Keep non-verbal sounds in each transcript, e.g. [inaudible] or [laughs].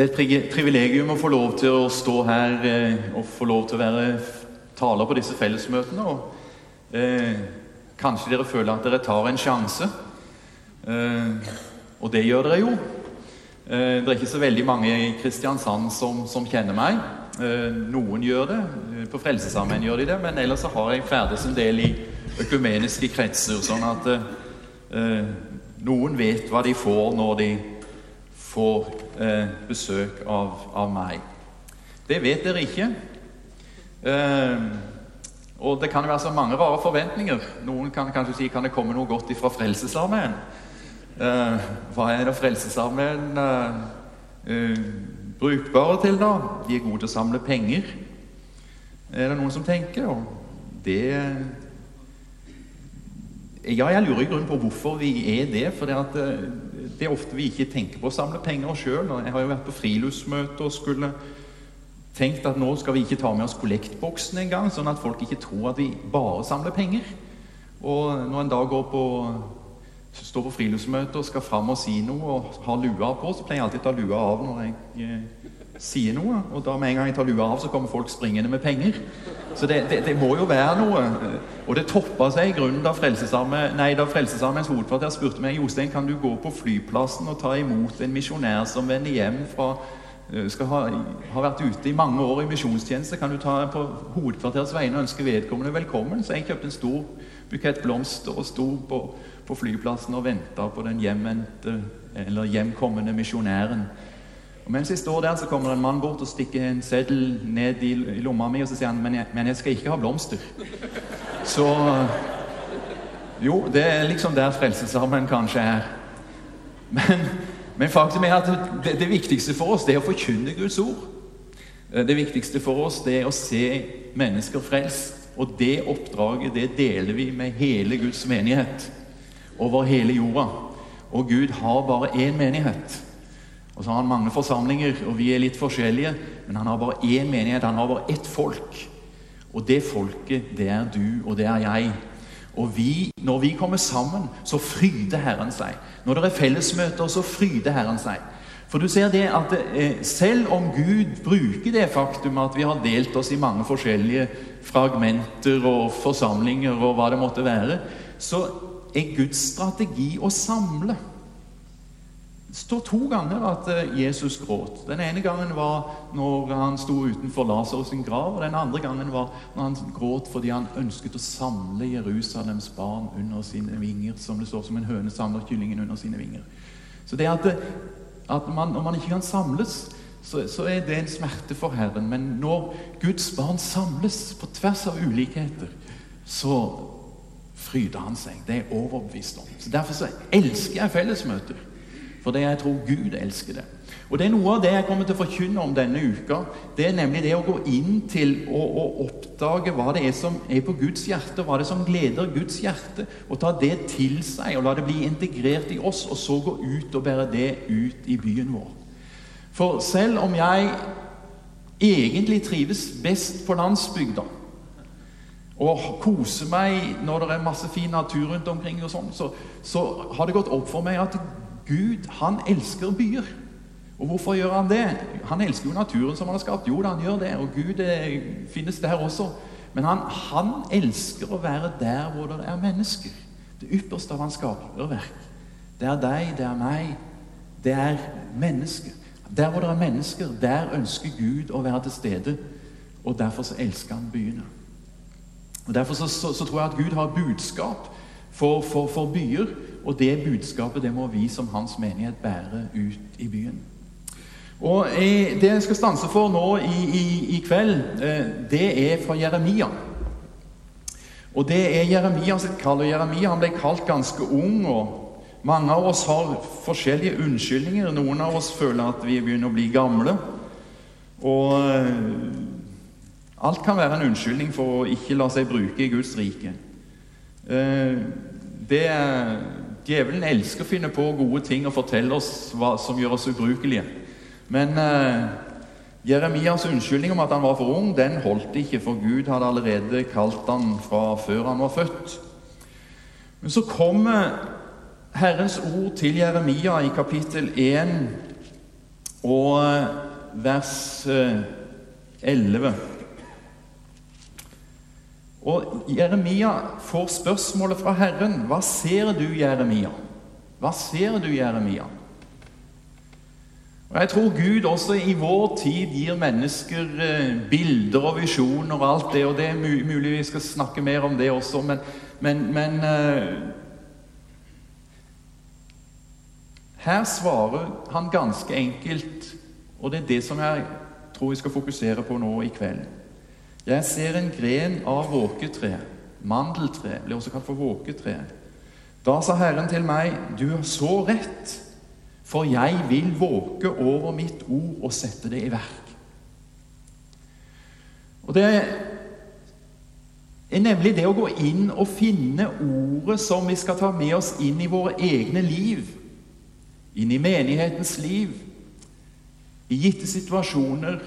Det er et privilegium å få lov til å stå her eh, og få lov til å være taler på disse fellesmøtene. Og eh, kanskje dere føler at dere tar en sjanse. Eh, og det gjør dere jo. Eh, det er ikke så veldig mange i Kristiansand som, som kjenner meg. Eh, noen gjør det. Eh, på Frelsesarmeen gjør de det. Men ellers så har jeg ferdes en del i økumeniske kretser, sånn at noen vet hva de får når de får eh, besøk av, av, meg. Det vet dere ikke. Eh, og det kan være så mange rare forventninger. Noen kan kanskje si kan det komme noe godt ifra Frelsesarmeen. Eh, hva er det Frelsesarmeen eh, eh, brukbare til, da? De er gode til å samle penger. Er det noen som tenker? Og det ja, jeg lurer i grunnen på hvorfor vi er det. For det, at, eh, det er ofte vi ikke tenker på å samle penger sjøl. Jeg har jo vært på friluftsmøte og skulle tenkt at nå skal vi ikke ta med oss kollektboksen engang, sånn at folk ikke tror at vi bare samler penger. Og når en da går på, står på friluftsmøte og skal fram og si noe og har lua på, så pleier jeg alltid å ta lua av når jeg eh, sier noe. Og da med en gang jeg tar lua av, så kommer folk springende med penger. Så det, det, det, må jo være noe. Og det toppa seg i grunnen da Frelsesarmeens hovedkvarter spurte meg Jostein, kan du gå på flyplassen og ta imot en misjonær som vender hjem fra eh, skal ha, ha, vært ute i mange år i misjonstjeneste. Kan du ta på hovedkvarterets vegne og ønske vedkommende velkommen? Så jeg kjøpte en stor bukett blomster og sto på, på flyplassen og venta på den hjemkommende misjonæren. Og Mens jeg står der, så kommer en mann bort og stikker en seddel ned i, lomma mi, og så sier han men jeg, men jeg skal ikke ha blomster. Så Jo, det er liksom der Frelsesarmen kanskje er. Men, men faktum er at det, det, viktigste for oss det er å forkynne Guds ord. Det viktigste for oss det er å se mennesker frelst. Og det oppdraget det deler vi med hele Guds menighet over hele jorda. Og Gud har bare én menighet. Og så har han mange forsamlinger, og vi er litt forskjellige, men han har bare én menighet, han har bare ett folk. Og det folket, det er du, og det er jeg. Og vi, når vi kommer sammen, så fryder Herren seg. Når det er fellesmøter, så fryder Herren seg. For du ser det at eh, selv om Gud bruker det faktum at vi har delt oss i mange forskjellige fragmenter og forsamlinger og hva det måtte være, så er Guds strategi å samle. Det står to ganger at eh, Jesus gråt. Den ene gangen var når han sto utenfor Lasarus sin grav. og Den andre gangen var når han gråt fordi han ønsket å samle Jerusalems barn under sine vinger. Som det står som en høne samler kyllingen under sine vinger. Så det at, at man, Når man ikke kan samles, så, så, er det en smerte for Herren. Men når Guds barn samles på tvers av ulikheter, så fryder han seg. Det er jeg overbevist om. Så Derfor så elsker jeg fellesmøter. Fordi jeg tror Gud elsker det. Og det er Noe av det jeg kommer til å forkynne om denne uka, det er nemlig det å gå inn til å, oppdage hva det er som er på Guds hjerte, hva det er som gleder Guds hjerte, og ta det til seg og la det bli integrert i oss, og så gå ut og bære det ut i byen vår. For selv om jeg egentlig trives best på landsbygda, og koser meg når det er masse fin natur rundt omkring, og sånn, så, så har det gått opp for meg at Gud han elsker byer. Og hvorfor gjør han det? Han elsker jo naturen som han har skapt. Jo da, han gjør det. Og Gud det finnes der også. Men han, han, elsker å være der hvor det er mennesker. Det ypperste av hans skaperverk. Det er deg, det er meg. Det er mennesker. Der hvor det er mennesker, der ønsker Gud å være til stede. Og derfor så elsker han byene. Og Derfor så, så, så tror jeg at Gud har budskap for, for, for byer. Og det budskapet det må vi som hans menighet bære ut i byen. Og Det jeg skal stanse for nå i, i, i kveld, eh, det er fra Jeremia. Og Det er Jeremia sitt kall. og Jeremia han ble kalt ganske ung. og Mange av oss har forskjellige unnskyldninger. Noen av oss føler at vi begynner å bli gamle. Og eh, alt kan være en unnskyldning for å ikke la seg bruke i Guds rike. Eh, det Djevelen elsker å finne på gode ting og fortelle oss hva som gjør oss ubrukelige. Men eh, Jeremias unnskyldning om at han var for ung, den holdt ikke, for Gud hadde allerede kalt han fra før han var født. Men så kommer Herrens ord til Jeremia i kapittel 1, og vers 11. Og Jeremia får spørsmålet fra Herren. Hva ser du, Jeremia? Hva ser du, Jeremia? Og Jeg tror Gud også i vår tid gir mennesker eh, bilder og visjoner og alt det. Og det er mulig vi skal snakke mer om det også, men, men, men eh, Her svarer han ganske enkelt, og det er det som jeg tror vi skal fokusere på nå i kveld. Jeg ser en gren av våketre, mandeltre, blir også kalt for våketre. Da sa Herren til meg, du har så rett, for jeg vil våke over mitt ord og sette det i verk. Og Det er nemlig det å gå inn og finne ordet som vi skal ta med oss inn i våre egne liv inn i menighetens liv, i gitte situasjoner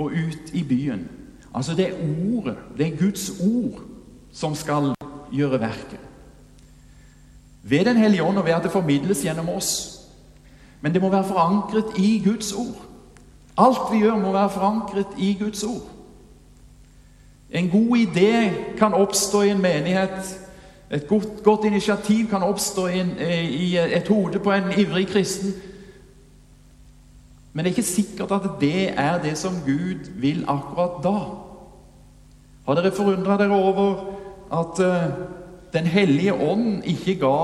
og ut i byen. Altså det er ordet, det er Guds ord, som skal gjøre verket. Ved Den hellige ånd og ved at det formidles gjennom oss. Men det må være forankret i Guds ord. Alt vi gjør, må være forankret i Guds ord. En god idé kan oppstå i en menighet et godt, godt initiativ kan oppstå i, en, i, et hode på en ivrig kristen. Men det er ikke sikkert at det er det som Gud vil akkurat da. Har dere forundra dere over at uh, Den hellige ånd ikke ga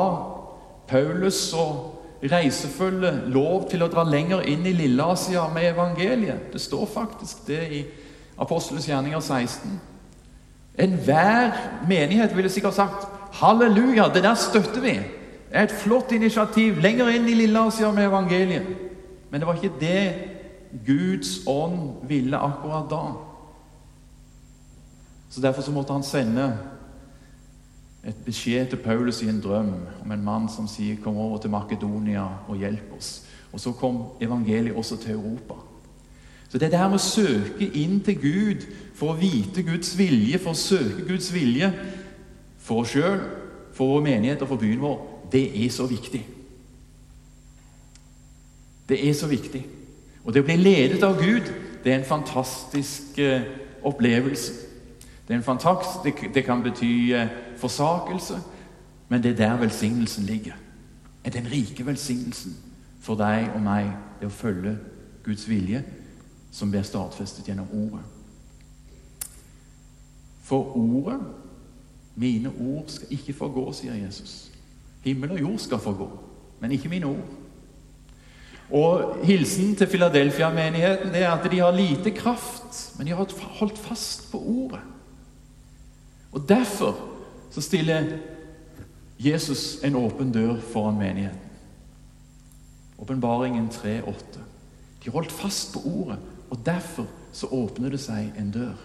Paulus og reisefølget lov til å dra lenger inn i Lilleasia med evangeliet? Det står faktisk det i Apostles gjerninger 16. Enhver menighet ville sikkert sagt Halleluja, det der støtter vi. Det er et flott initiativ lenger inn i Lilleasia med evangeliet. Men det var ikke det Guds ånd ville akkurat da. Så Derfor så måtte han sende et beskjed til Paulus i en drøm om en mann som sier 'Kom over til Makedonia og hjelp oss'. Og så kom evangeliet også til Europa. Så det der med å søke inn til Gud for å vite Guds vilje, for å søke Guds vilje, for oss sjøl, for vår menighet og for byen vår, det er så viktig. Det er så viktig. Og det å bli ledet av Gud, det er en fantastisk eh, opplevelse. Det, er en fantastisk, det, kan bety eh, forsakelse, men det er der velsignelsen ligger. Er den rike velsignelsen for deg og meg, det å følge Guds vilje, som blir stadfestet gjennom Ordet. For Ordet mine ord skal ikke forgå, sier Jesus. Himmel og jord skal forgå, men ikke mine ord. Og Hilsen til Filadelfia-menigheten er at de har lite kraft, men de har holdt fast på ordet. Og Derfor så stiller Jesus en åpen dør foran menigheten. Åpenbaringen 3,8. De holdt fast på ordet, og derfor så åpner det seg en dør.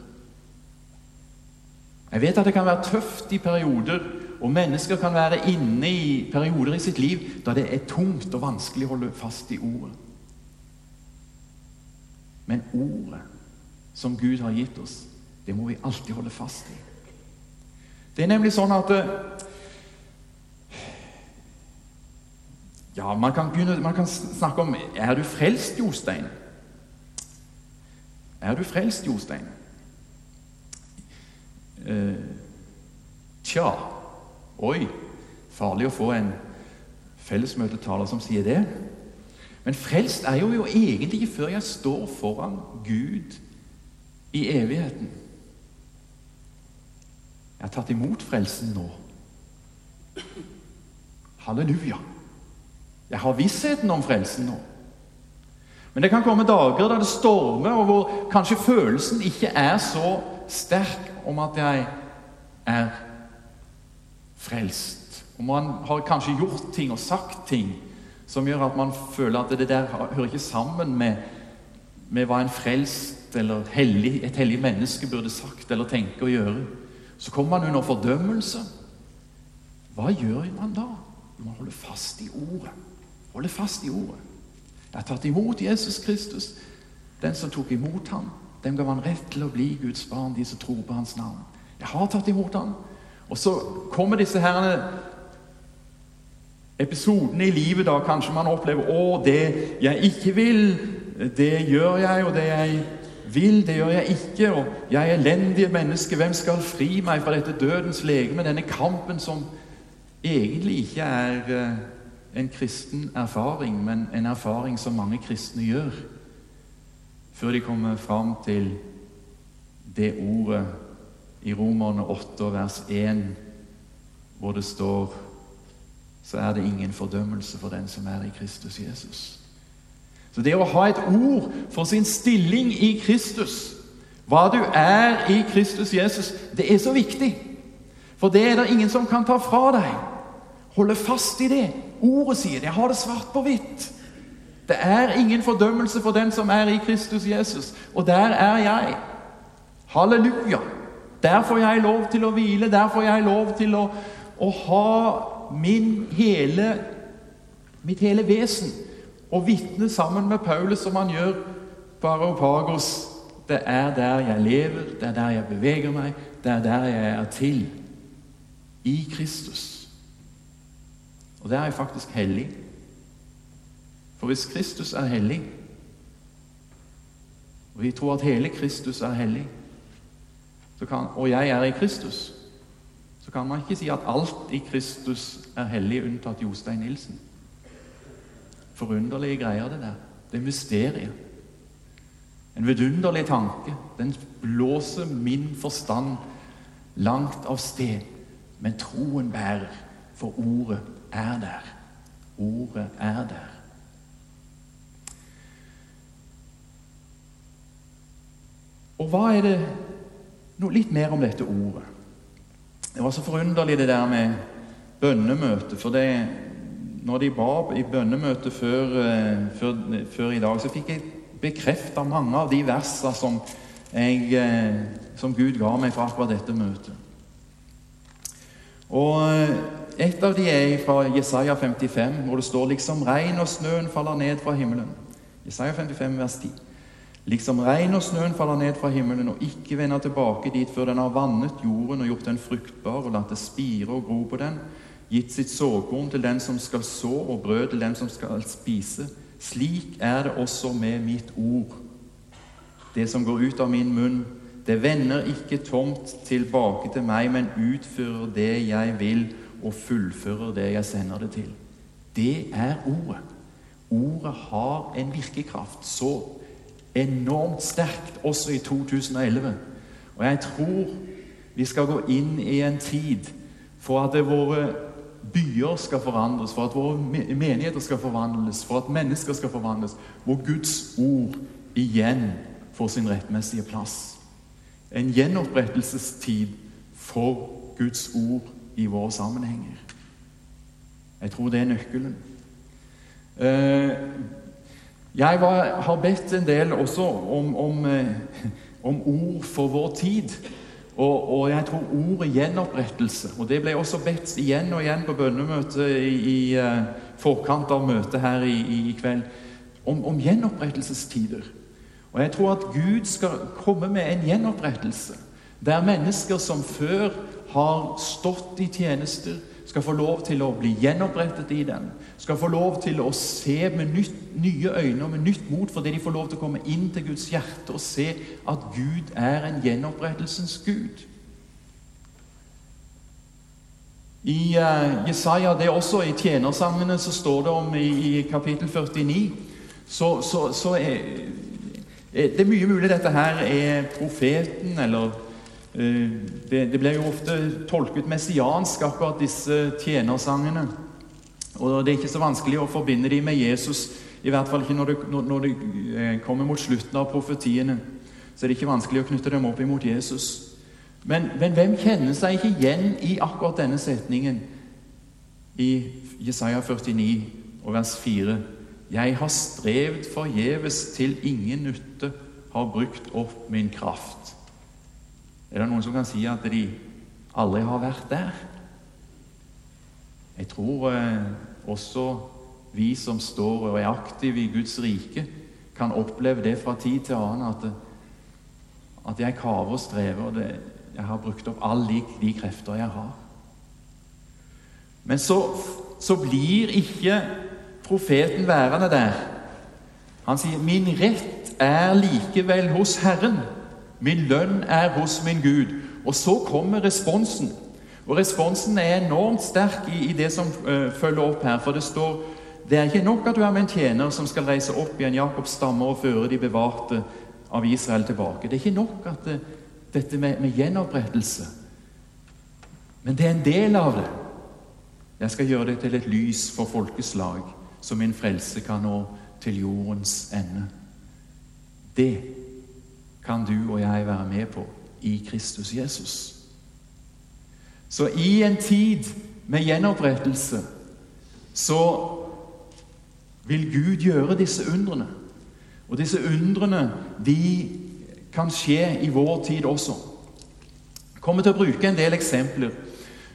Jeg vet at det kan være tøft i perioder, og mennesker kan være inne i perioder i sitt liv da det er tungt og vanskelig å holde fast i ordet. Men ordet som Gud har gitt oss, det må vi alltid holde fast i. Det er nemlig sånn at eh, Ja, man kan, begynne, man kan snakke om Er du frelst, Jostein? Er du frelst, Jostein? Uh, Tja Oi, farlig å få en fellesmøtetaler som sier det. Men frelst er jo, jo egentlig ikke før jeg står foran Gud i evigheten. Jeg har tatt imot frelsen nå. Halleluja. Jeg har vissheten om frelsen nå. Men det kan komme dager da det stormer, og hvor kanskje følelsen ikke er så sterk om at jeg er frelst. Og man har kanskje gjort ting og sagt ting som gjør at man føler at det der hører ikke sammen med, med hva en frelst eller hellig, et hellig menneske burde sagt eller tenke og gjøre. Så kommer man under fordømmelse. Hva gjør man da? Man holder fast i ordet. Holder fast i ordet. Jeg har tatt imot Jesus Kristus. Den som tok imot ham, dem gav han rett til å bli Guds barn, de som tror på hans navn. Jeg har tatt imot ham. Og så kommer disse herrene episodene i livet da kanskje man opplever å, det jeg ikke vil det gjør jeg, og det jeg vil, det gjør jeg ikke. Og jeg er elendige menneske, hvem skal fri meg fra dette dødens legeme? Denne kampen som egentlig ikke er eh, en kristen erfaring, men en erfaring som mange kristne gjør, før de kommer fram til det ordet i Romerne 8, vers 1, hvor det står så er det ingen fordømmelse for den som er i Kristus Jesus. Så det å ha et ord for sin stilling i Kristus, hva du er i Kristus Jesus, det er så viktig. For det er det ingen som kan ta fra deg. Holde fast i det. Ordet sier det. Jeg har det svart på hvitt. Det er ingen fordømmelse for den som er i Kristus Jesus. Og der er jeg. Halleluja. Der får jeg lov til å hvile. Der får jeg lov til å, å ha min hele, mitt hele vesen og vitne sammen med Paulus, som han gjør på Areopagos. Det er der jeg lever, det er der jeg beveger meg, det er der jeg er til. I Kristus. Og det er jeg faktisk hellig. For hvis Kristus er hellig, og vi tror at hele Kristus er hellig, kan, og jeg er i Kristus, så kan man ikke si at alt i Kristus er hellig, unntatt Jostein Nilsen. Forunderlige greier, det der. Det er mysteriet. En vidunderlig tanke. Den blåser min forstand langt av sted. Men troen bærer, for ordet er der. Ordet er der. Og hva er det litt mer om dette ordet. Det var så forunderlig det der med bønnemøte. For det, når de ba i bønnemøte før, eh, før, før, i dag, så fikk jeg bekrefta mange av de versa som, eh, som Gud ga meg fra akkurat dette møtet. Og eh, et av de er fra Jesaja 55, hvor det står liksom regn og snøen faller ned fra himmelen. Jesaja 55, vers 10. Liksom regn og snøen faller ned fra himmelen og ikke vender tilbake dit før den har vannet jorden og gjort den fruktbar og latt det spire og gro på den, gitt sitt såkorn til den som skal så, og brød til den som skal spise. Slik er det også med mitt ord. Det som går ut av min munn, det vender ikke tomt tilbake til meg, men utfører det jeg vil, og fullfører det jeg sender det til. Det er ordet. Ordet har en virkekraft så enormt sterkt også i 2011. Og jeg tror vi skal gå inn i en tid for at våre byer skal forandres, for at våre menigheter skal forvandles, for at mennesker skal forvandles, hvor Guds ord igjen får sin rettmessige plass. En gjenopprettelsestid for Guds ord i våre sammenhenger. Jeg tror det er nøkkelen. Eh, jeg var, har bedt en del også om, om, eh, om ord for vår tid. Og, og, jeg tror ordet gjenopprettelse Og det ble også bedt igjen og igjen på bønnemøtet i, i uh, forkant av møtet her i, i kveld. Om, om, gjenopprettelsestider. Og jeg tror at Gud skal komme med en gjenopprettelse. Der mennesker som før har stått i tjenester, skal få lov til å bli gjenopprettet i den. Skal få lov til å se med nytt, nye øyne og med nytt mot fordi de får lov til å komme inn til Guds hjerte og se at Gud er en gjenopprettelsens Gud. I uh, Jesaja, det er også i tjenersangene, så står det om i, i kapittel 49 så, så, så er, er det mye mulig dette her er profeten eller det, det blir jo ofte tolket messiansk, akkurat disse tjenersangene. Og det er ikke så vanskelig å forbinde dem med Jesus, i hvert fall ikke når det, når det eh, kommer mot slutten av profetiene. Så er det ikke vanskelig å knytte dem opp imot Jesus. Men, men hvem kjenner seg ikke igjen i akkurat denne setningen i Jesaja 49 og vers 4? Jeg har strevd forgjeves til ingen nytte, har brukt opp min kraft. Er det noen som kan si at de aldri har vært der? Jeg tror eh, også vi som står og er aktive i Guds rike, kan oppleve det fra tid til annen at, at jeg kaver og strever, og det, jeg har brukt opp alle de, de krefter jeg har. Men så, så blir ikke profeten værende der. Han sier, 'Min rett er likevel hos Herren. Min lønn er hos min Gud.' Og så kommer responsen. Og responsen er enormt sterk i, i det som uh, følger opp her. For det står det er ikke nok at du er med en tjener som skal reise opp igjen Jakobs stammer og føre de bevarte av Israel tilbake. Det er ikke nok at det, dette med, med gjenopprettelse. Men det er en del av det. Jeg skal gjøre det til et lys for folkeslag, så min frelse kan nå til jordens ende. Det kan du og jeg være med på i Kristus Jesus. Så i en tid med gjenopprettelse så vil Gud gjøre disse undrene. Og disse undrene de kan skje i vår tid også. Jeg kommer til å bruke en del eksempler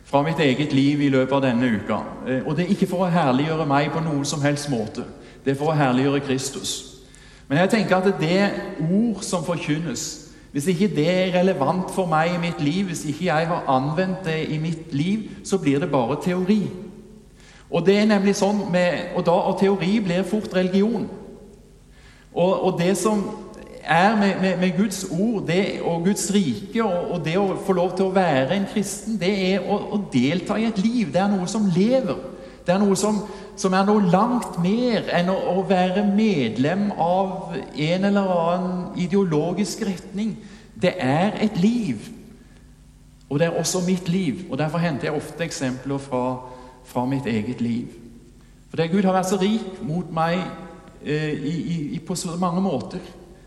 fra mitt eget liv i løpet av denne uka. Eh, og det er ikke for å herliggjøre meg på noen som helst måte. Det er for å herliggjøre Kristus. Men jeg tenker at det ord som forkynnes, hvis ikke det er relevant for meg i mitt liv, hvis ikke jeg har anvendt det i mitt liv, så blir det bare teori. Og det er nemlig sånn med, og, da, og teori blir fort religion. Og, og det som er med, med, med Guds ord det, og Guds rike og, og, det å få lov til å være en kristen, det er å, å, delta i et liv. Det er noe som lever. Det er noe som, som er noe langt mer enn å, å, være medlem av en eller annen ideologisk retning. Det er et liv. Og det er også mitt liv. Og Derfor henter jeg ofte eksempler fra, fra mitt eget liv. For det Gud har vært så rik mot meg eh, i, i, på så mange måter.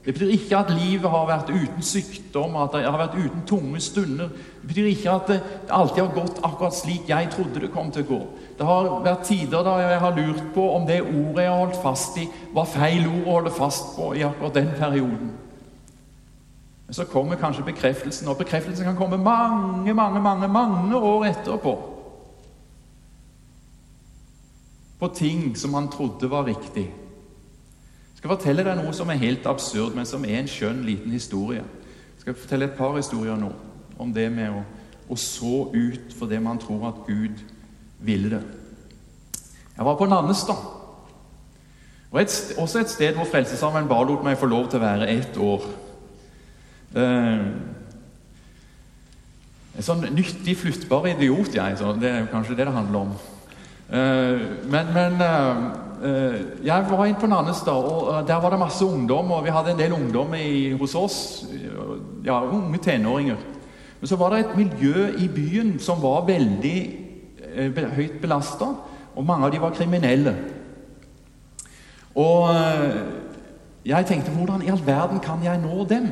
Det betyr ikke at livet har vært uten sykdom, at det har vært uten tunge stunder. Det betyr ikke at det alltid har gått akkurat slik jeg trodde det kom til å gå. Det har vært tider da jeg har lurt på om det ordet jeg har holdt fast i, var feil ord å holde fast på i akkurat den perioden. Men så kommer kanskje bekreftelsen, og bekreftelsen kan komme mange, mange, mange, mange år etterpå. På ting som man trodde var riktig skal fortelle deg noe som er helt absurd, men som er en skjønn, liten historie. Jeg skal fortelle et par historier nå om det med å, å så ut for det man tror at Gud ville det. Jeg var på Nannestad. Og et, også et sted hvor Frelsesarmeen bare lot meg få lov til å være ett år. Eh, en sånn nyttig, flyttbar idiot, jeg. Så det er kanskje det det handler om. Eh, men, men eh, jeg var inne på Nannestad, og eh, der var det masse ungdom. Og vi hadde en del ungdom i, hos oss. Ja, unge tenåringer. Men så var det et miljø i byen som var veldig eh, høyt belasta. Og mange av de var kriminelle. Og eh, jeg tenkte hvordan i all verden kan jeg nå dem?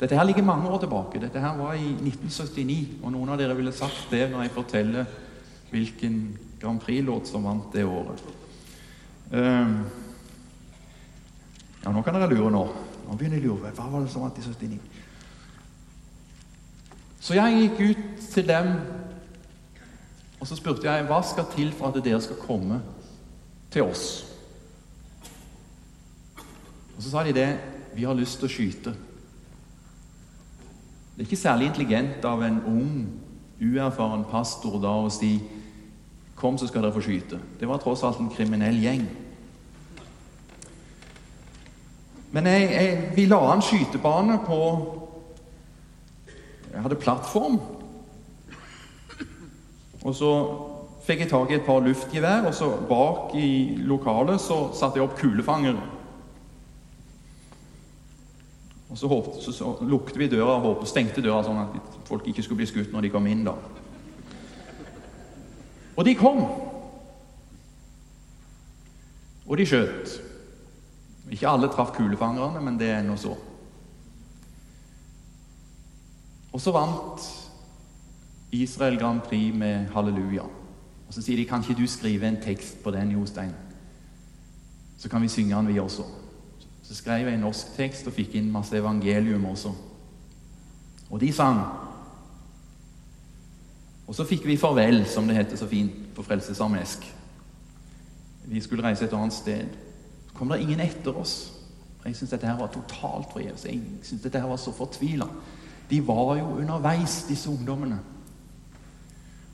Dette her ligger mange år tilbake. Dette her var i 1979. Og noen av dere ville sagt det når jeg forteller hvilken Grand Prix-låt som vant det året. Um, ja, nå kan dere lure nå. Nå begynner jeg å lure. Hva var det som vant i 79? Så jeg gikk ut til dem, og så spurte jeg hva skal til for at dere skal komme til oss. Og så sa de det. Vi har lyst til å skyte. Det er ikke særlig intelligent av en ung, uerfaren pastor da å si Kom, så skal dere få skyte. Det var tross alt en kriminell gjeng. Men jeg, jeg, vi la an skytebane på Jeg hadde plattform. Og så fikk jeg tak i et par luftgevær, og så bak i lokalet så satte jeg opp kulefangere. Og så, håpte, så, så lukte vi døra og stengte døra, sånn at folk ikke skulle bli skutt når de kom inn. da. Og de kom. Og de skjøt. Ikke alle traff kulefangerne, men det er nå så. Og så vant Israel Grand Prix med halleluja. Og Så sier de kan ikke du skrive en tekst på den, Jostein? Så kan vi synge den, vi også. Så skrev jeg en norsk tekst og fikk inn masse evangelium også. Og de sang. Og så fikk vi farvel, som det heter så fint på Frelsesarmesk. Vi skulle reise et annet sted. Så kom det ingen etter oss. Jeg syns dette her var totalt forgjeves. Jeg syns dette her var så fortvila. De var jo underveis, disse ungdommene.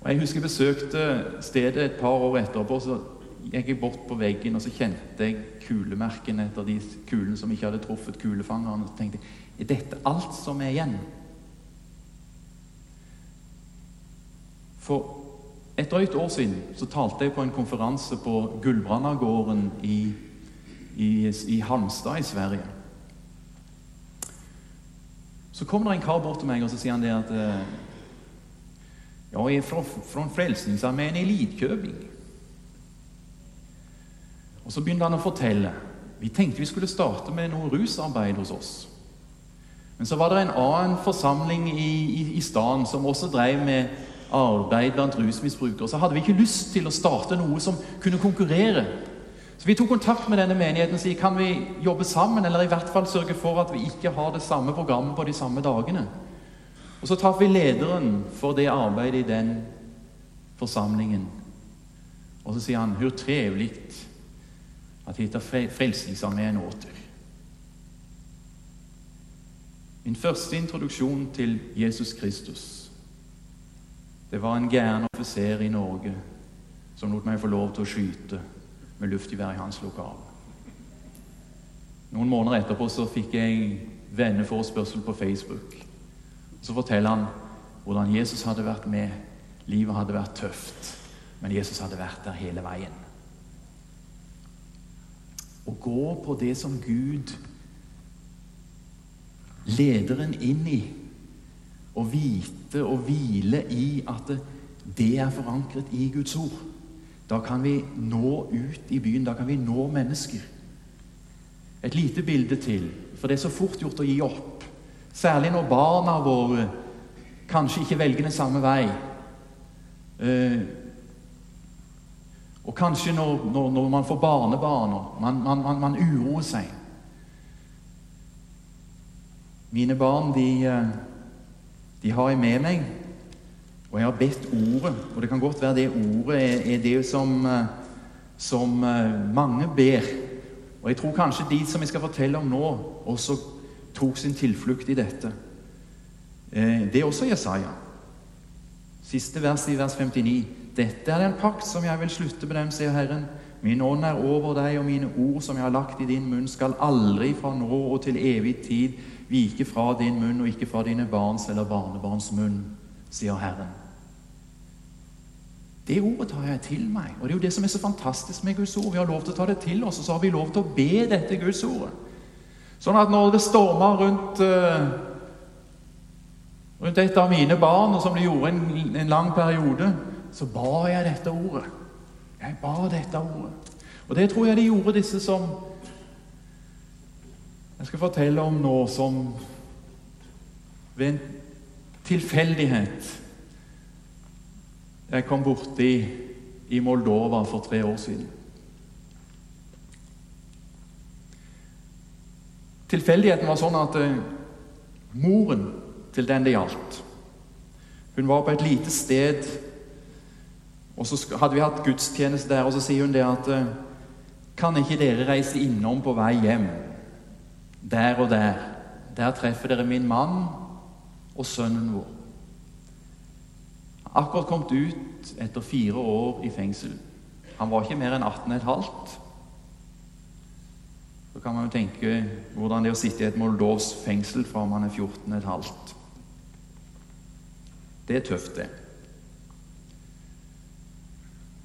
Og Jeg husker jeg besøkte stedet et par år etterpå. så gikk jeg bort på veggen, og så kjente jeg kulemerkene etter de kulene som ikke hadde truffet kulefangerne. Og så tenkte jeg er dette alt som er igjen? For et drøyt år siden så talte jeg på en konferanse på Gullbrandagården i, i, i Halmstad i Sverige. Så kommer det en kar bort til meg og så sier han det at eh, jeg er fra, fra Frelsningsarmeen i Lidköping. Og så begynte han å fortelle. Vi tenkte vi skulle starte med noe rusarbeid hos oss. Men så var det en annen forsamling i, i, i staden som også drev med arbeid blant rusmisbrukere. Så hadde vi ikke lyst til å starte noe som kunne konkurrere så Vi tok kontakt med denne menigheten og sa kan vi jobbe sammen, eller i hvert fall sørge for at vi ikke har det samme programmet på de samme dagene. Og Så traff vi lederen for det arbeidet i den forsamlingen. Og så sier han hvor trivelig at det heter Frelsesarmeen åter. Min første introduksjon til Jesus Kristus det var en gæren offiser i Norge som lot meg få lov til å skyte med luftgevær i hans lokal. Noen måneder etterpå så fikk jeg venneforespørsel på Facebook. Så forteller han hvordan Jesus hadde vært med. Livet hadde vært tøft, men Jesus hadde vært der hele veien. Å gå på det som Gud leder en inn i, og vite og hvile i at det er forankret i Guds ord. Da kan vi nå ut i byen. Da kan vi nå mennesker. Et lite bilde til, for det er så fort gjort å gi opp. Særlig når barna våre kanskje ikke velger den samme vei. Eh, og kanskje når, når, når, man får barnebarn og man, man, man, man, uroer seg. Mine barn, de, eh, de har jeg med meg og jeg har bedt ordet, og det kan godt være det ordet er, er det som, eh, som, eh, mange ber. Og jeg tror kanskje de som jeg skal fortelle om nå, også tok sin tilflukt i dette. Eh, det er også Jesaja. Siste vers i vers 59. Dette er den pakt som jeg vil slutte med dem, sier Herren. Min ånd er over deg, og mine ord som jeg har lagt i din munn, skal aldri fra nå og til evig tid vike fra din munn og ikke fra dine barns eller barnebarns munn, sier Herren. Det ordet tar jeg til meg. Og Det er jo det som er så fantastisk med Guds ord. Vi har lov til å ta det til oss, og så har vi lov til å be dette Guds ordet. Sånn at når det stormer rundt, uh, rundt et av mine barn, og som det gjorde en, en lang periode, så ba jeg dette ordet. Jeg ba dette ordet. Og det tror jeg de gjorde, disse som jeg skal fortelle om noe som ved en tilfeldighet jeg kom borti i Moldova for tre år siden. Tilfeldigheten var sånn at eh, moren til den det gjaldt Hun var på et lite sted, og så hadde vi hatt gudstjeneste der, og så sier hun det at eh, Kan ikke dere reise innom på vei hjem? Der og der. Der treffer dere min mann og sønnen vår akkurat kommet ut etter fire år i fengsel. Han var ikke mer enn 18,5. Så kan man jo tenke hvordan det er å sitte i et moldovs fengsel fra man er 14,5. Det er tøft, det.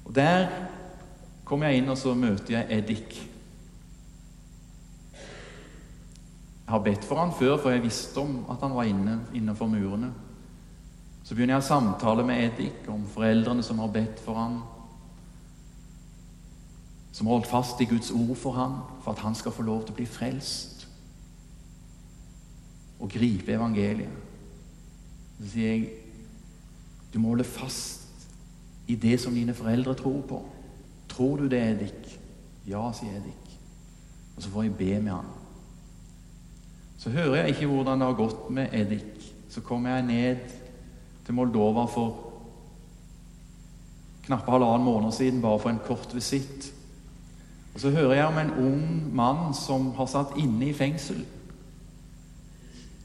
Og Der kommer jeg inn, og så møter jeg Eddik. Jeg har bedt for han før, for jeg visste om at han var inne innenfor murene. Så begynner jeg å samtale med Edik om foreldrene som har bedt for han, som har holdt fast i Guds ord for han, for at han skal få lov til å bli frelst og gripe evangeliet. Så sier jeg du må holde fast i det som dine foreldre tror på. Tror du det, Edik? Ja, sier Edik. Og så får jeg be med han. Så hører jeg ikke hvordan det har gått med Edik. Så kommer jeg ned til Moldova for knappe halvannen måned siden, bare for en kort visitt. Og Så hører jeg om en ung mann som har satt inne i fengsel.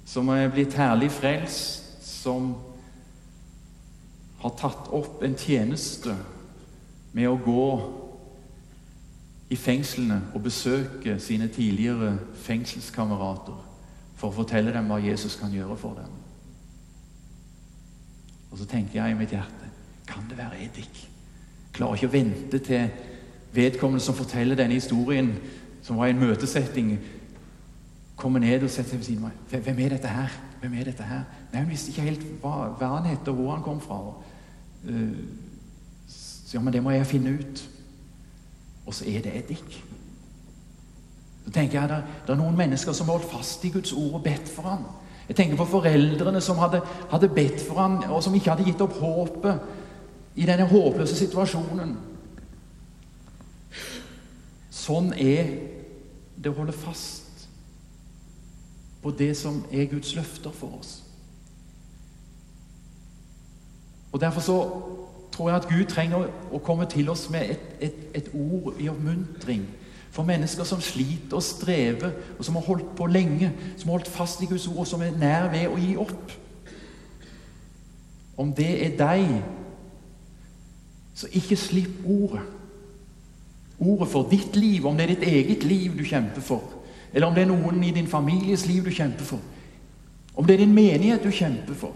Som er blitt herlig frelst, som har tatt opp en tjeneste med å gå i fengslene og besøke sine tidligere fengselskamerater for å fortelle dem hva Jesus kan gjøre for dem. Og så tenker jeg i mitt hjerte kan det være Edik? Klarer ikke å vente til vedkommende som forteller denne historien, som var i en møtesetting, kommer ned og setter seg ved siden av meg. Hvem er dette her? Hvem er dette her? Nei, Hun visste ikke helt hva, hva han het, og hvor han kom fra. Uh, så ja, men det må jeg finne ut. Og så er det Edik. Så tenker jeg, det, det er noen mennesker som har holdt fast i Guds ord og bedt for ham. Jeg tenker på foreldrene som hadde, hadde bedt for ham, og som ikke hadde gitt opp håpet i denne håpløse situasjonen. Sånn er det å holde fast på det som er Guds løfter for oss. Og Derfor så tror jeg at Gud trenger å komme til oss med et, et, et ord i oppmuntring for mennesker som sliter og strever, og som har holdt på lenge, som har holdt fast i Guds ord, og som er nær ved å gi opp. Om det er deg, så ikke slipp ordet. Ordet for ditt liv, om det er ditt eget liv du kjemper for, eller om det er noen i din families liv du kjemper for, om det er din menighet du kjemper for,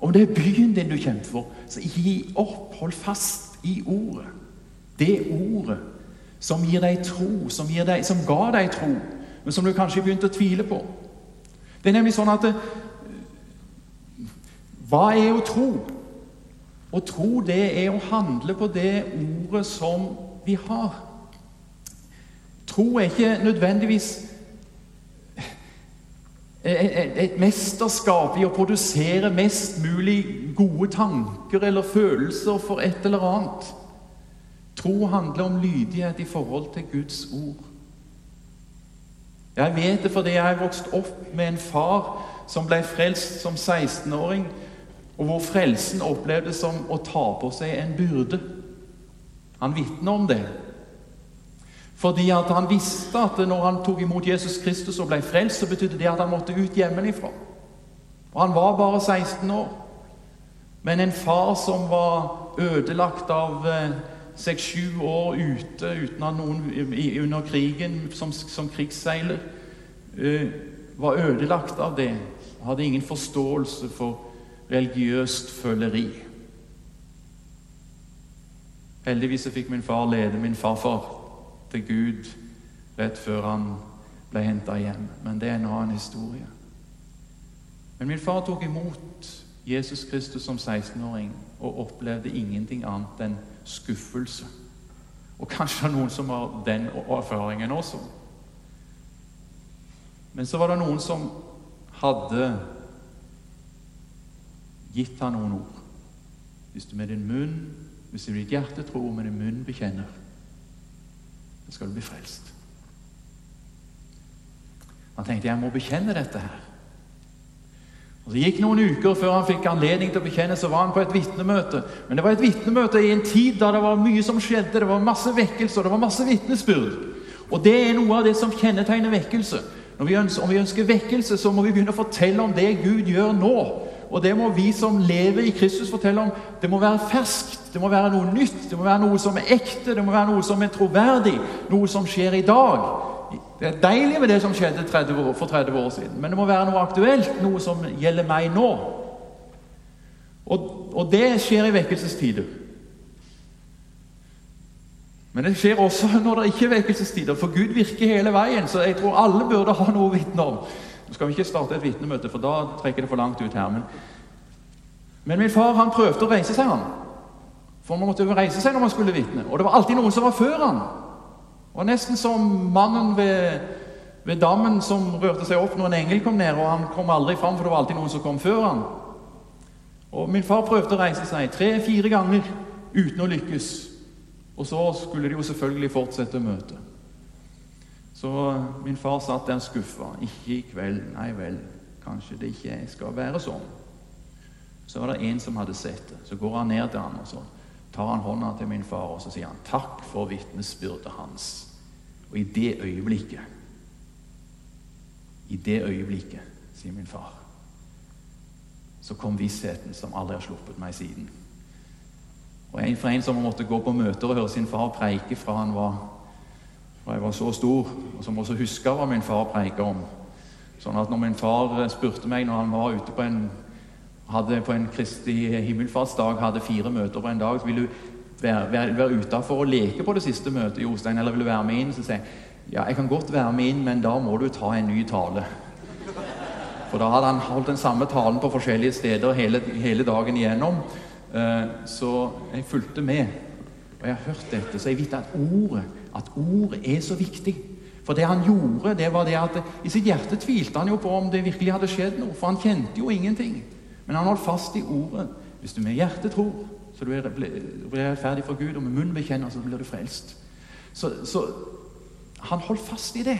om det er byen din du kjemper for, så gi opp. Hold fast i ordet. Det ordet som gir deg tro, som, deg, som ga deg tro, men som du kanskje begynte å tvile på. Det er nemlig sånn at eh, Hva er å tro? Å tro, det er å handle på det ordet som vi har. Tro er ikke nødvendigvis et mesterskap i å produsere mest mulig gode tanker eller følelser for et eller annet. Tro handler om lydighet i forhold til Guds ord. Jeg vet det fordi jeg har vokst opp med en far som ble frelst som 16-åring, og hvor frelsen opplevdes som å ta på seg en byrde. Han vitner om det. Fordi at han visste at når han tok imot Jesus Kristus og ble frelst, så betydde det at han måtte ut hjemmefra. Og han var bare 16 år. Men en far som var ødelagt av eh, seks-sju år ute uten at noen under krigen som, som krigsseiler uh, var ødelagt av det. Hadde ingen forståelse for religiøst føleri. Heldigvis fikk min far lede min farfar til Gud rett før han ble henta hjem. Men det er en annen historie. Men min far tok imot Jesus Kristus som 16-åring og opplevde ingenting annet enn skuffelse. Og kanskje noen som har den erfaringen også. Men så var det noen som hadde gitt ham noen ord. Hvis du med din munn, hvis du med ditt hjerte tror, med din munn bekjenner, så skal du bli frelst. Han tenkte jeg må bekjenne dette her. Og det gikk noen uker før han fikk anledning til å bekjenne, så var han på et vitnemøte. Men det var et vitnemøte i en tid da det var mye som skjedde. Det var masse vekkelse, og det var masse vitnesbyrd. Og det er noe av det som kjennetegner vekkelse. Vi ønsker, om vi ønsker vekkelse, så må vi begynne å fortelle om det Gud gjør nå. Og det må vi som lever i Kristus, fortelle om. Det må være ferskt, det må være noe nytt, det må være noe som er ekte, det må være noe som er troverdig, noe som skjer i dag. Det er deilig med det som skjedde 30 år, for 30 år siden, men det må være noe aktuelt, noe som gjelder meg nå. Og, og det skjer i vekkelsestider. Men det skjer også [laughs] når det ikke er vekkelsestider, for Gud virker hele veien. Så jeg tror alle burde ha noe å vitne om. Nå skal vi ikke starte et vitnemøte, for da trekker det for langt ut her. Men, men min far han prøvde å reise seg, han. For man måtte jo reise seg når man skulle vitne. Og det var alltid noen som var før han. Og Nesten som mannen ved, ved, dammen som rørte seg opp når en engel kom ned. og Han kom aldri fram, for det var alltid noen som kom før han. Og Min far prøvde å reise seg tre-fire ganger uten å lykkes. Og så skulle de jo selvfølgelig fortsette møtet. Så min far satt der skuffa. Ikke i kveld. Nei vel, kanskje det ikke skal være sånn. Så var det en som hadde sett det. Så går han ned til han og så tar han hånda til min far og så sier han, 'Takk for vitnesbyrdet hans'. Og i det øyeblikket I det øyeblikket, sier min far, så kom vissheten som aldri har sluppet meg siden. Og en For en som måtte gå på møter og høre sin far preike fra han var fra jeg var så stor, og som også huska hva min far preika om. Sånn at når min far spurte meg når han var ute på en hadde på en Kristi himmelfartsdag hadde fire møter på en dag, så vil du være, være, være utafor og leke på det siste møtet, Jostein, eller vil du være med inn? Så sier jeg ja, jeg kan godt være med inn, men da må du ta en ny tale. For da hadde han holdt den samme talen på forskjellige steder hele, hele dagen igjennom. Eh, så jeg fulgte med. Og jeg har hørt dette, så jeg vet at ordet, at ordet er så viktig. For det han gjorde, det var det at i sitt hjerte tvilte han jo på om det virkelig hadde skjedd noe. For han kjente jo ingenting. Men han holdt fast i ordet. Hvis du med hjertet tror, så du er rettferdig for Gud, og med munnen bekjenner, så blir du frelst. Så, så, han holdt fast i det.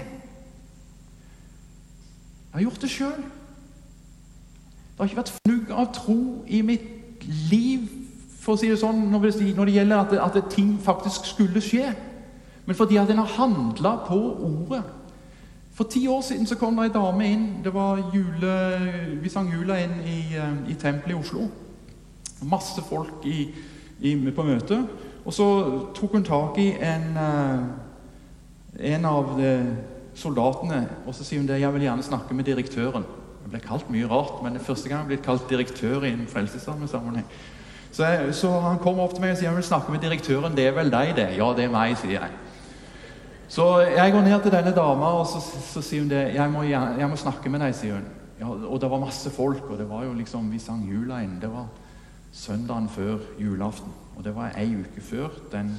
Jeg har gjort det sjøl. Det har ikke vært fnugg av tro i mitt liv for å si det sånn, når det, gjelder at, at ting faktisk skulle skje. Men fordi at en har handla på ordet. For ti år siden så kom det ei dame inn. det var jule, Vi sang jula inn i, eh, i tempelet i Oslo. Masse folk i, i, på møte. Og så tok hun tak i en, eh, en av soldatene og så sier hun det, jeg vil gjerne snakke med direktøren. Jeg ble kalt mye rart, men det er første gang jeg ble kalt direktør i en frelsesarmé-sammenheng. Så, så, han kommer opp til meg og sier jeg vil snakke med direktøren. Det er vel deg, det? Ja, det er meg, sier jeg. Så jeg går ned til denne dama, og så, så sier hun det. Jeg må, jeg må, snakke med deg, sier hun. Ja, og det var masse folk, og det var jo liksom, vi sang jula inn. Det var søndagen før julaften. Og det var ei uke før den,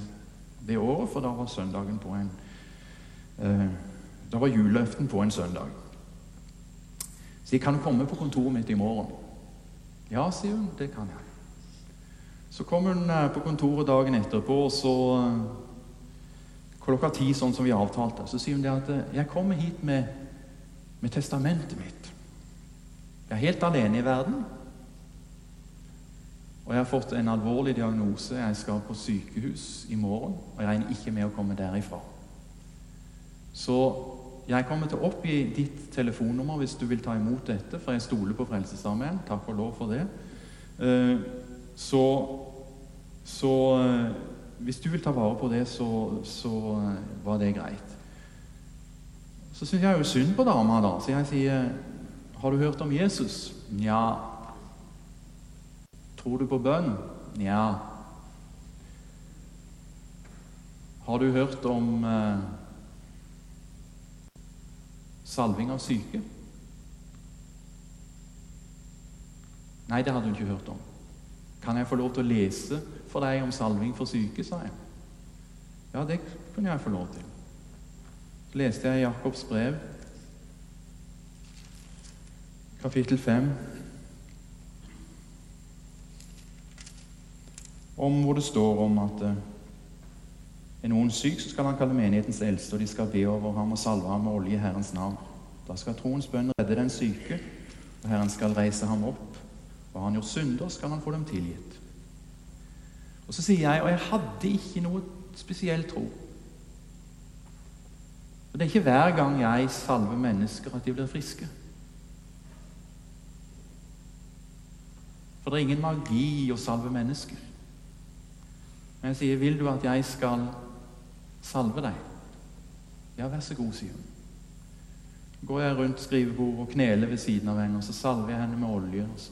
det året, for da var søndagen på en eh, Da var julaften på en søndag. Så jeg kan komme på kontoret mitt i morgen? Ja, sier hun. Det kan jeg. Så kom hun eh, på kontoret dagen etterpå, og så klokka ti, sånn som vi avtalte. Så sier hun det at eh, 'jeg kommer hit med, med testamentet mitt'. Jeg er helt alene i verden. Og jeg har fått en alvorlig diagnose. Jeg skal på sykehus i morgen, og jeg regner ikke med å komme derifra. Så jeg kommer til å oppgi ditt telefonnummer hvis du vil ta imot dette, for jeg stoler på Frelsesarmeen. Takk og lov for det. Eh, så, så eh, hvis du vil ta vare på det, så, så eh, var det greit. Så syns jeg jo synd på dama, da. Så jeg sier, 'Har du hørt om Jesus?' Nja. 'Tror du på bønn?' Nja. Har du hørt om eh, salving av syke? Nei, det hadde hun ikke hørt om. Kan jeg få lov til å lese for deg om salving for syke, sa jeg. Ja, det kunne jeg få lov til. Så leste jeg Jakobs brev, kapittel 5, om hvor det står om at eh, er noen syk, så skal han kalle menighetens eldste, og de skal be over ham og salve ham med olje i Herrens navn. Da skal troens bønn redde den syke, og Herren skal reise ham opp. Og har han gjort synder, skal han få dem tilgitt. Og så sier jeg og jeg hadde ikke noe spesiell tro. Og Det er ikke hver gang jeg salver mennesker, at de blir friske. For det er ingen magi å salve mennesker. Men jeg sier, 'Vil du at jeg skal salve deg?' Ja, vær så god, sier hun. går jeg rundt skrivebordet og kneler ved siden av henne, og så salver jeg henne med olje. og Så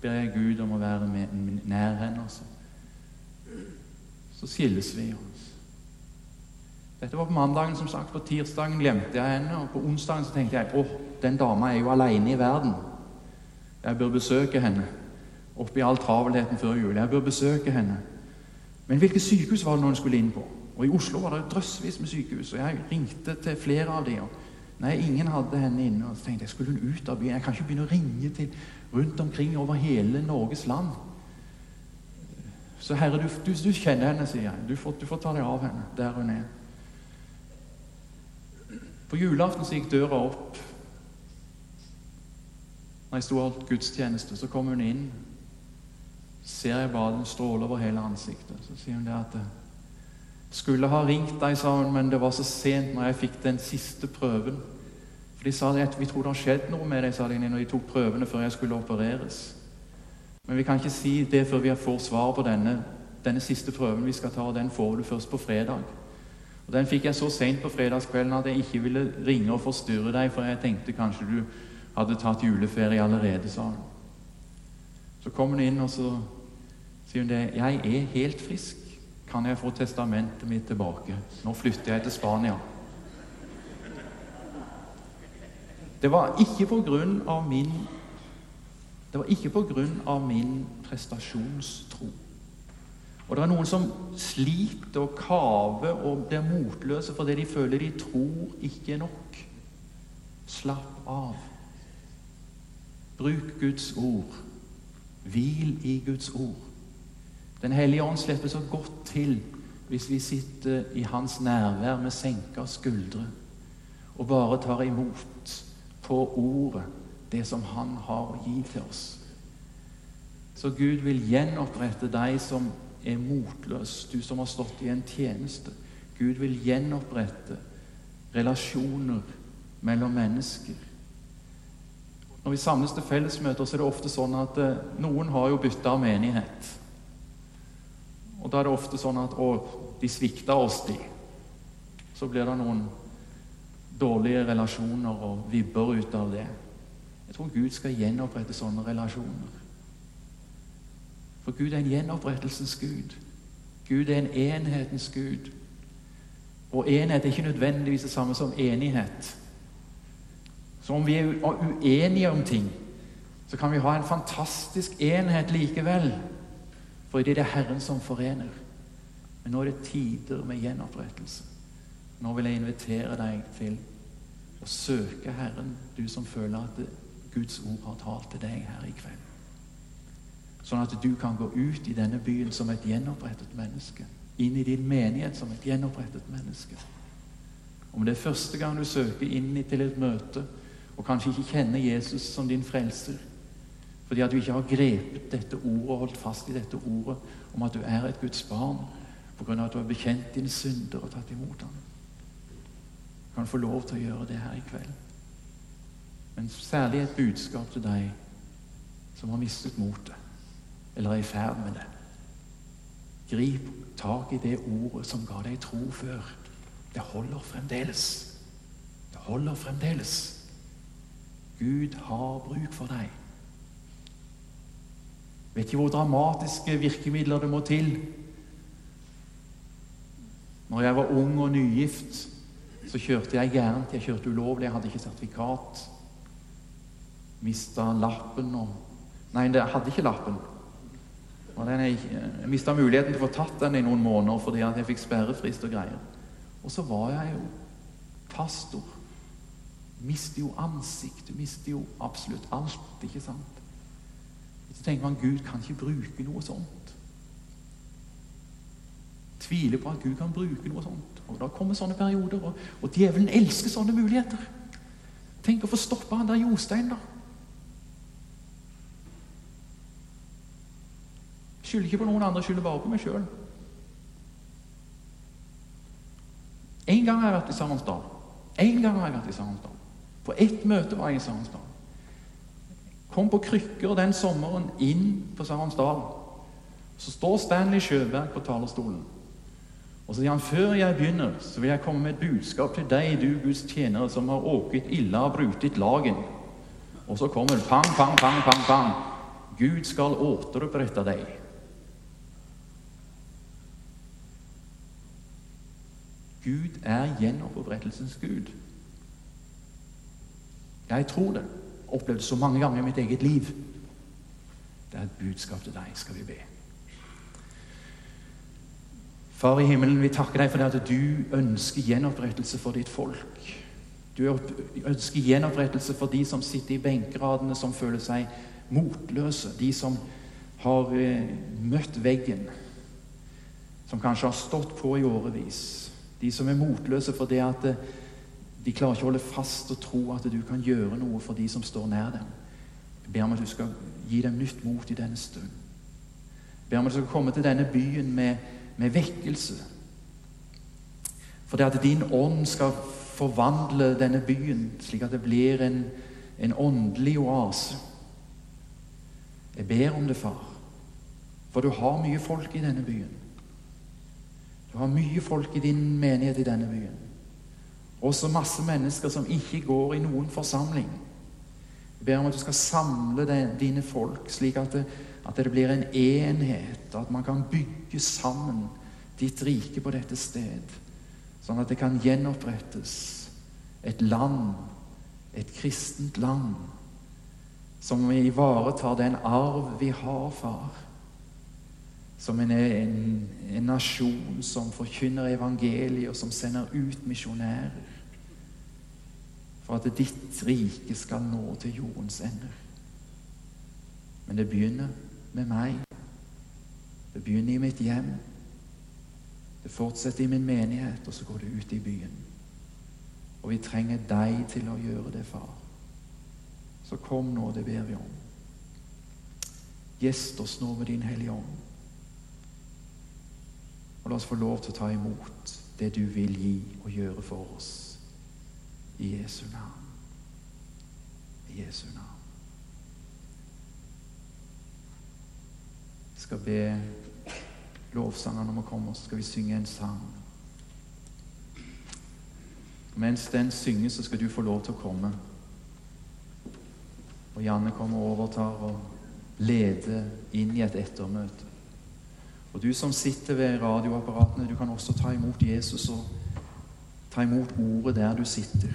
ber jeg Gud om å være med, nær henne. Og så så skilles vi. Dette var på mandagen. som sagt. På tirsdagen glemte jeg henne. Og på onsdagen så tenkte jeg åh, den dama er jo alene i verden. Jeg bør besøke henne. Oppi all travelheten før jul. Jeg bør besøke henne. Men hvilket sykehus var det hun skulle inn på? Og I Oslo var det drøssevis med sykehus. Og jeg ringte til flere av dem. Nei, ingen hadde henne inne. Og så tenkte jeg skulle hun ut av byen. Jeg kan ikke begynne å ringe til rundt omkring over hele Norges land. Så Herre, du, du, du kjenner henne, sier jeg. Du får, du får, ta deg av henne der hun er. På julaften så gikk døra opp. Når jeg sto og holdt gudstjeneste, så kom hun inn. Ser jeg bare den stråler over hele ansiktet. Så sier hun det at skulle ha ringt deg, sa hun, men det var så sent når jeg fikk den siste prøven. For De sa at vi tror det har skjedd noe med deg, sa de når de tok prøvene før jeg skulle opereres. Men vi kan ikke si det før vi får svar på denne, denne siste prøven vi skal ta, og den får du først på fredag. Og Den fikk jeg så seint på fredagskvelden at jeg ikke ville ringe og forstyrre deg, for jeg tenkte kanskje du hadde tatt juleferie allerede, sa hun. Så kom hun inn, og så sier hun det. 'Jeg er helt frisk. Kan jeg få testamentet mitt tilbake?' 'Nå flytter jeg til Spania.' Det var ikke på grunn av min Det var ikke av min prestasjonstro. Og det er noen som sliter og kaver og blir motløse fordi de føler de tror ikke er nok. Slapp av. Bruk Guds ord. Hvil i Guds ord. Den hellige ånd slipper så godt til hvis vi sitter i hans nærvær med senka skuldre og bare tar imot på ordet det som han har å gi til oss. Så Gud vil gjenopprette deg som er motløs, du som har stått i en tjeneste. Gud vil gjenopprette relasjoner mellom mennesker. Når vi samles til fellesmøter, så er det ofte sånn at eh, noen har jo bytta menighet. Og da er det ofte sånn at å, de svikta oss, de. Så blir det noen dårlige relasjoner og vibber ut av det. Jeg tror Gud skal gjenopprette sånne relasjoner. For Gud er en gjenopprettelsens Gud. Gud er en enhetens Gud. Og enhet er ikke nødvendigvis det samme som enighet. Så om vi er uenige om ting, så kan vi ha en fantastisk enhet likevel. For det er Herren som forener. Men nå er det tider med gjenopprettelse. Nå vil jeg invitere deg til å søke Herren, du som føler at Guds ord har talt til deg her i kveld. Sånn at du kan gå ut i denne byen som et gjenopprettet menneske. Inn i din menighet som et gjenopprettet menneske. Om det er første gang du søker inn til et møte og kanskje ikke kjenner Jesus som din frelser fordi at du ikke har grepet dette ordet og holdt fast i dette ordet om at du er et Guds barn pga. at du har bekjent dine synder og tatt imot ham. Du kan få lov til å gjøre det her i kveld. Men særlig et budskap til deg som har mistet motet eller er i ferd med det. Grip tak i det ordet som ga deg tro før. Det holder fremdeles. Det holder fremdeles. Gud har bruk for deg. Vet ikke hvor dramatiske virkemidler det må til. Når jeg var ung og nygift, så kjørte jeg gærent. Jeg kjørte ulovlig, jeg hadde ikke sertifikat. Mista lappen og Nei, jeg hadde ikke lappen. Og den jeg jeg mista muligheten til å få tatt den i noen måneder fordi jeg fikk sperrefrist og greier. Og så var jeg jo pastor. Mister jo ansikt, mister jo absolutt alt, ikke sant? Så tenker man Gud kan ikke bruke noe sånt. Tviler på at Gud kan bruke noe sånt. Og Da kommer sånne perioder, og, og djevelen elsker sånne muligheter. Tenk å få stoppa han der Jostein, da. Skylder ikke på noen andre, skylder bare på meg sjøl. En gang har jeg vært i Sarensdal. En gang har jeg vært i Sarensdal. På ett møte var jeg i Sarensdal. Kom på krykker den sommeren inn på Sarensdal. Så står Stanley Sjøberg på talerstolen. Og så sier han før jeg begynner, så vil jeg komme med et budskap til deg, du Guds tjenere, som har åket ille og brutet lagen. Og så kommer det pang, pang, pang, pang, pang. Gud skal återopprette deg. Gud er gjenopprettelsens Gud. Jeg tror det. Opplevd så mange ganger i mitt eget liv. Det er et budskap til deg, skal vi be. Far i himmelen, vi takker deg for det at du ønsker gjenopprettelse for ditt folk. Du ønsker gjenopprettelse for de som sitter i benkeradene, som føler seg motløse. De som har eh, møtt veggen, som kanskje har stått på i årevis. De som er motløse fordi at eh, de klarer ikke å holde fast og tro at du kan gjøre noe for de som står nær dem. Jeg ber om at du skal gi dem nytt mot i denne stund. Jeg ber om at du skal komme til denne byen med, med vekkelse. Det at din ånd skal forvandle denne byen slik at det blir en, en åndelig oase. Jeg ber om det, far, for du har mye folk i denne byen. Du har mye folk i din menighet i denne byen. Også masse mennesker som ikke går i noen forsamling. Jeg ber om at du skal samle dine folk, slik at det, at det blir en enhet, og at man kan bygge sammen ditt rike på dette sted, sånn at det kan gjenopprettes et land, et kristent land, som ivaretar den arv vi har, far. Som en, en, en nasjon som forkynner evangeliet, og som sender ut misjonærer. For at ditt rike skal nå til jordens ender. Men det begynner med meg. Det begynner i mitt hjem. Det fortsetter i min menighet, og så går det ut i byen. Og vi trenger deg til å gjøre det, far. Så kom nå, det ber vi om. Gjest oss nå med Din Hellige Ånd. Og la oss få lov til å ta imot det du vil gi og gjøre for oss. I Jesu navn. I Jesu navn. Jeg skal be lovsangerne om å komme, så skal vi synge en sang. Mens den synges, så skal du få lov til å komme. Og Janne kommer og overtar og leder inn i et ettermøte. Og du som sitter ved radioapparatene, du kan også ta imot Jesus og ta imot ordet der du sitter.